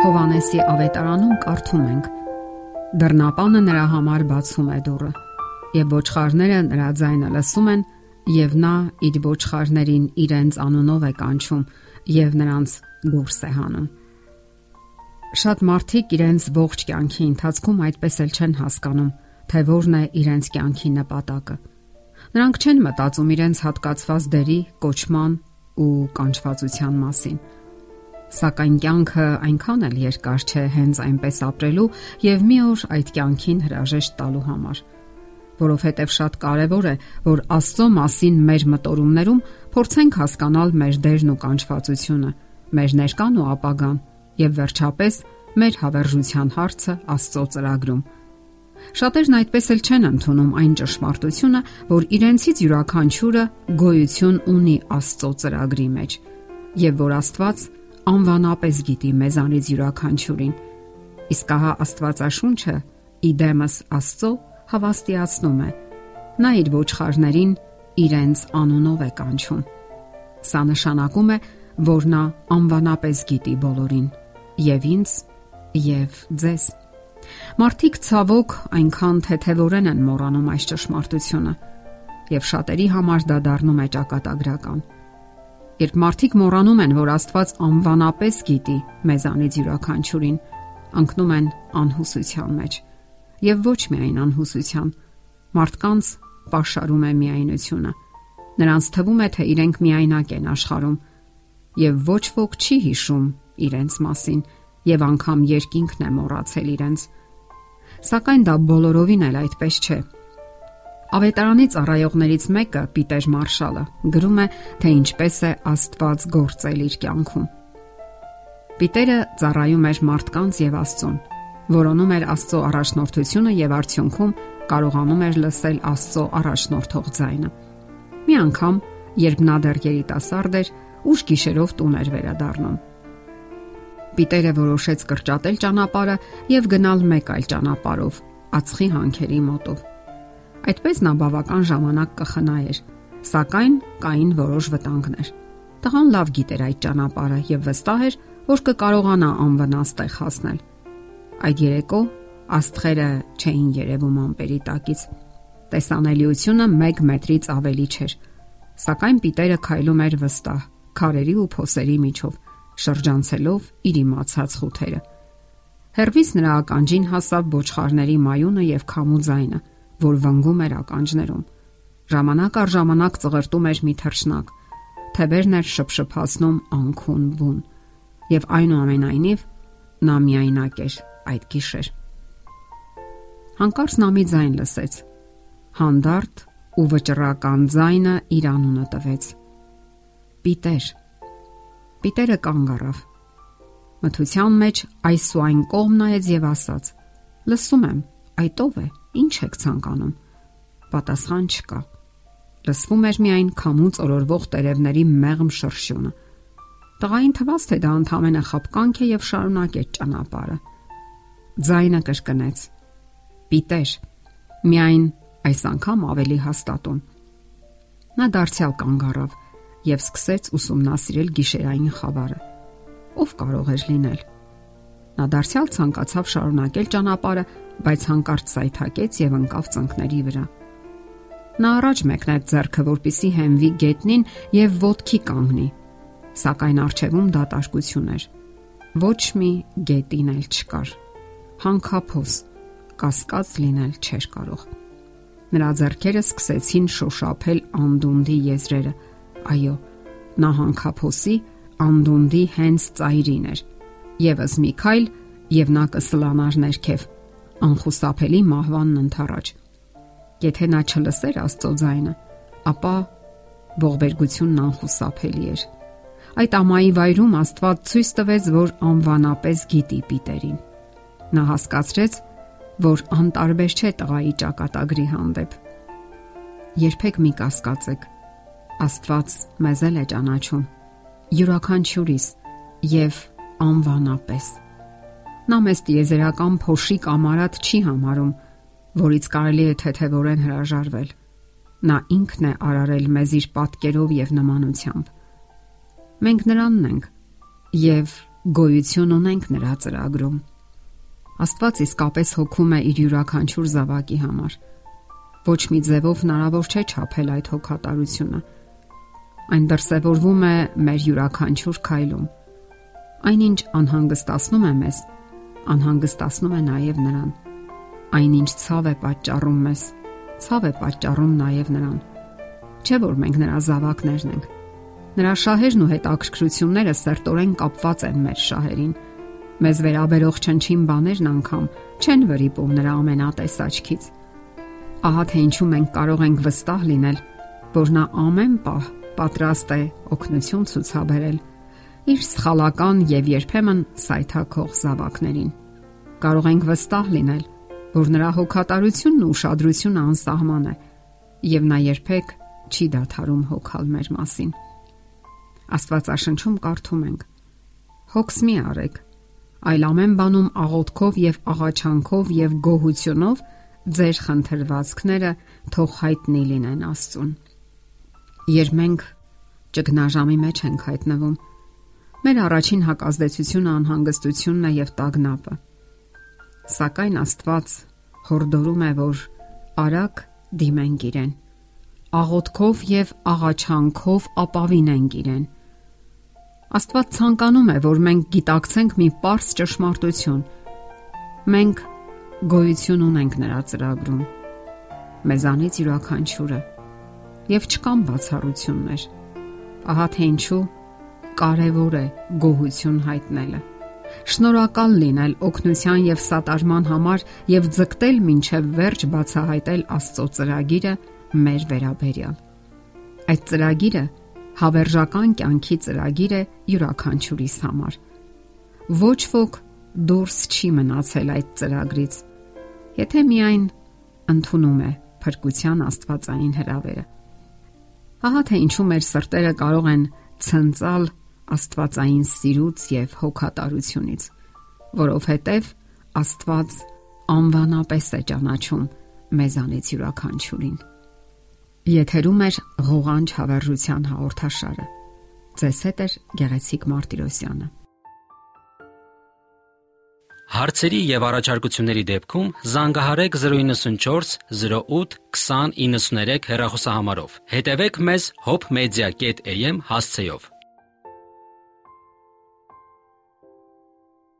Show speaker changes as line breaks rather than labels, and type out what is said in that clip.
Հովանեսի ավետարանում կարդում ենք. Դռնապանը նրա համար բացում է դուռը, եւ ոչխարները նրա ձայնը լսում են, եւ նա իր ոչխարներին իրենց անունով է կանչում եւ նրանց դուրս է հանում։ Շատ մարդիկ իրենց ողջ կյանքի ընթացքում այդպես էլ չեն հասկանում, թե որն է իրենց կյանքի նպատակը։ Նրանք չեն մտածում իրենց հատկացված դերի, կոչման ու կանչվածության մասին Սակայն կյանքը այնքան էլ երկար չէ հենց այնպես ապրելու եւ մի օր այդ կյանքին հրաժեշտ տալու համար որովհետև շատ կարևոր է, որ Աստծո մասին մեր մտորումներում փորձենք հասկանալ մեր դերն ու կանչվածությունը, մեր ներկան ու ապագան եւ վերջապես մեր հավերժության հարցը Աստծո ծրագրում։ Շատերն այդպես էլ չեն ընդունում այն ճշմարտությունը, որ իրենցից յուրաքանչյուրը գոյություն ունի Աստծո ծրագրի մեջ եւ որ Աստված անվանապես գիտի մեզանից յուրաքանչյուրին։ Իսկ ահա Աստվածաշունչը իդեմս Աստծո հավաստիացնում է։ Նա իր ոչխարներին իրենց անունով է կանչում։ Սա նշանակում է, որ նա անվանապես գիտի բոլորին, եւ ինձ, եւ ձեզ։ Մարդիկ ցավոք այնքան թեթևորեն են մոռանում այս ճշմարտությունը, եւ շատերի համար դա դառնում է ճակատագրական։ Երբ մարդիկ մոռանում են, որ Աստված անվանապես գիտի մեզանից յուրաքանչյուրին, ընկնում են անհուսության մեջ։ Եվ ոչ միայն անհուսության, մարդկանց ապաշարում է միայնությունը։ Նրանց թվում է, թե իրենք միայնակ են աշխարհում, եւ ոչ ոք չի հիշում իրենց մասին, եւ անգամ երկինքն է մոռացել իրենց։ Սակայն դա բոլորովին էլ այդպես չէ։ Ավետարանի ծառայողներից մեկը Պիտեր Մարշալը գրում է, թե ինչպես է Աստված գործել իր կյանքում։ Պիտերը ծառայում էր մարդկանց եւ Աստծուն, որոնում էր Աստծո առաջնորդությունը եւ արդյունքում կարողանում էր լսել Աստծո առաջնորդող ձայնը։ Մի անգամ, երբ նա դեռ երիտասարդ էր, ուշ գիշերով տուն էր վերադառնում։ Պիտերը որոշեց կրճատել ճանապարհը եւ գնալ մեկ այլ ճանապարհով, ածխի հանքերի մոտով Այդպես նա բավական ժամանակ կխնայեր, սակայն կային որոշ վտանգներ։ Տղան լավ գիտեր այդ ճանապարհը եւ վստահ էր, որ կկարողանա անվնաս տեղ հասնել։ Այդ երեկո աստղերը չէին երևում ամպերի տակից։ Տեսանելիությունը 1 մետրից ավելի չէր։ Սակայն Պիտերը քայլում էր վստահ, քարերի ու փոսերի միջով, շրջանցելով իր իմացած խութերը։ Հերվիս նրա ականջին հասավ ոչխարների մայունը եւ քամու ձայնը որ վնգում էր ականջներում։ Ժամանակ առ ժամանակ ծղրտում էր մի թռչնակ, թևերն էր շփշփացնում անքուն բուն, եւ այնուամենայնիվ նա միայնակ էր այդ գիշեր։ Հանկարծ նա մի ձայն լսեց։ Հանդարտ ու վճռական ձայնը իր անունը տվեց։ Պիտեր։ Պիտերը կանգ առավ։ Մթության մեջ այս ու այն կողմ նայեց եւ ասաց. Լսում եմ, այդ ով է։ Ինչ եք ցանկանում։ Պատասխան չկա։ Լսվում էր միայն քամուց օրորվող տերևների մեղմ շրշյունը։ Տղային թվաց, թե դա ընդհանրապես խապկանք է եւ շարունակեց ճանապարհը։ Ձայնը կրկնեց. Պիտեր։ Միայն այս անգամ ավելի հաստատուն։ Նա դարձյալ կանգ առավ եւ սկսեց ուսումնասիրել գիշերային խավարը։ Ով կարող էր լինել։ Նա դարձյալ ցանկացավ շարունակել ճանապարհը, բայց հանկարծ սայթակեց եւ ընկավ ծնկների վրա։ Նա առաջ մեկնեց ձեռքը, որպիսի հենվի գետնին եւ ոտքի կանգնի, սակայն արջևում դատարկություն էր։ Ոչ մի գետին էլ չկար։ Հանքափոս կասկած լինել չէր կարող։ Նրա ձեռքերը սկսեցին շոշափել անդունդի եզրերը։ Այո, նա հանքափոսի անդունդի հենց ծայրին էր։ Եվս մի քայլ եւ նա կսլանար ներքև անխուսափելի մահվանն ընթառաջ։ Եթե նա չլսեր Աստծո ձայնը, ապա ողբերգությունն անխուսափելի էր։ Այդ ամայի վայրում Աստված ցույց տվեց, որ անվանապես գիտի Պիտերին։ Նա հասկացրեց, որ անտարբեր չէ տղայի ճակատագրի հանդեպ։ Երբեք մի կասկածեք։ Աստված մեզ էլ է ճանաչում յուրաքանչյուրիս եւ անվանապես Նա մեզ տիեզերական փոշի կամարատ չի համարում, որից կարելի է թեթևորեն հրաժարվել։ Նա ինքն է արարել մեզ իր պատկերով եւ նմանությամբ։ Մենք նրանն ենք եւ գոյություն ունենք նրա ծրագրում։ Աստված իսկապես հոգում է իր յուրաքանչյուր զավակի համար։ Ոչ մի ձևով հնարավոր չէ չափել այդ հոգատարությունը։ Այն դրսևորվում է մեր յուրաքանչյուր քայլում։ Այնինչ անհանգստացնում է մեզ, անհանգստացնում է նաև նրան։ Այնինչ ցավ է պատճառում մեզ, ցավ է պատճառում նաև նրան։ Չէ՞ որ մենք նրա զավակներն ենք։ Նրա շահերն ու հետաքրքրությունները սերտորեն կապված են մեր շահերին։ Մեզ վերաբերող չնչին բաներն անգամ չեն վրիպում նրա ամենատես աչքից։ Ահա թե ինչու մենք կարող ենք վստահ լինել, որ նա ամեն պահ պատրաստ է օգնություն ցուցաբերել իր սխալական եւ երբեմն սայթակող զավակներին։ Կարող ենք վստահ լինել, որ նրա հոգատարությունն ու ուշադրությունը անսահման է եւ նա երբեք չի դադարում հոգալ մեր մասին։ Աստվածաշնչում կարդում ենք. Հոգս մի արեք, այլ ամեն բանում աղոթքով եւ աղաչանքով եւ գոհությունով ձեր խնդրվածքները թող հայտնի լինեն Աստծուն։ Երբ մենք ճգնաժամի մեջ ենք հայտնվում, մեր առաջին հակազդեցությունը անհանգստությունն է եւ տագնապը։ Սակայն Աստված հորդորում է, որ արագ դիմենք իրեն աղոթքով եւ աղաչանքով ապավինենք իրեն Աստված ցանկանում է, որ մենք գիտակցենք մի པարս ճշմարտություն։ Մենք գոյություն ունենք նրա ծրագրում։ Մեզանից յուրաքանչյուրը եւ չկան բացառություններ։ Ահա թե ինչու կարևոր է գոհություն հայտնելը։ Շնորհակալ լինել օգնության եւ սատարման համար եւ ձգտել ոչ վերջ բացահայտել Աստծո ծրագիրը մեր վերաբերյալ։ Այդ ծրագիրը հավերժական կյանքի ծրագիր է յուրաքանչյուրիս համար։ Ոչ ոք դուրս չի մնացել այդ ծրագրից, եթե միայն ընդունում է փրկության աստվածային հրավերը։ Ահա թե ինչու մեր սրտերը կարող են ցնցալ աստվածային սիրուց եւ հոգատարությունից, որովհետեւ Աստված անվանապես է ճանաչում մեզանից յուրաքանչյուրին։ Եթերում է ղողանջ հավերժության հաղորդաշարը։ Ձեզ հետ է Գեղեցիկ Մարտիրոսյանը։
Հարցերի եւ առաջարկությունների դեպքում զանգահարեք 094 08 2093 հեռախոսահամարով։ Հետևեք մեզ hopmedia.am հասցեով։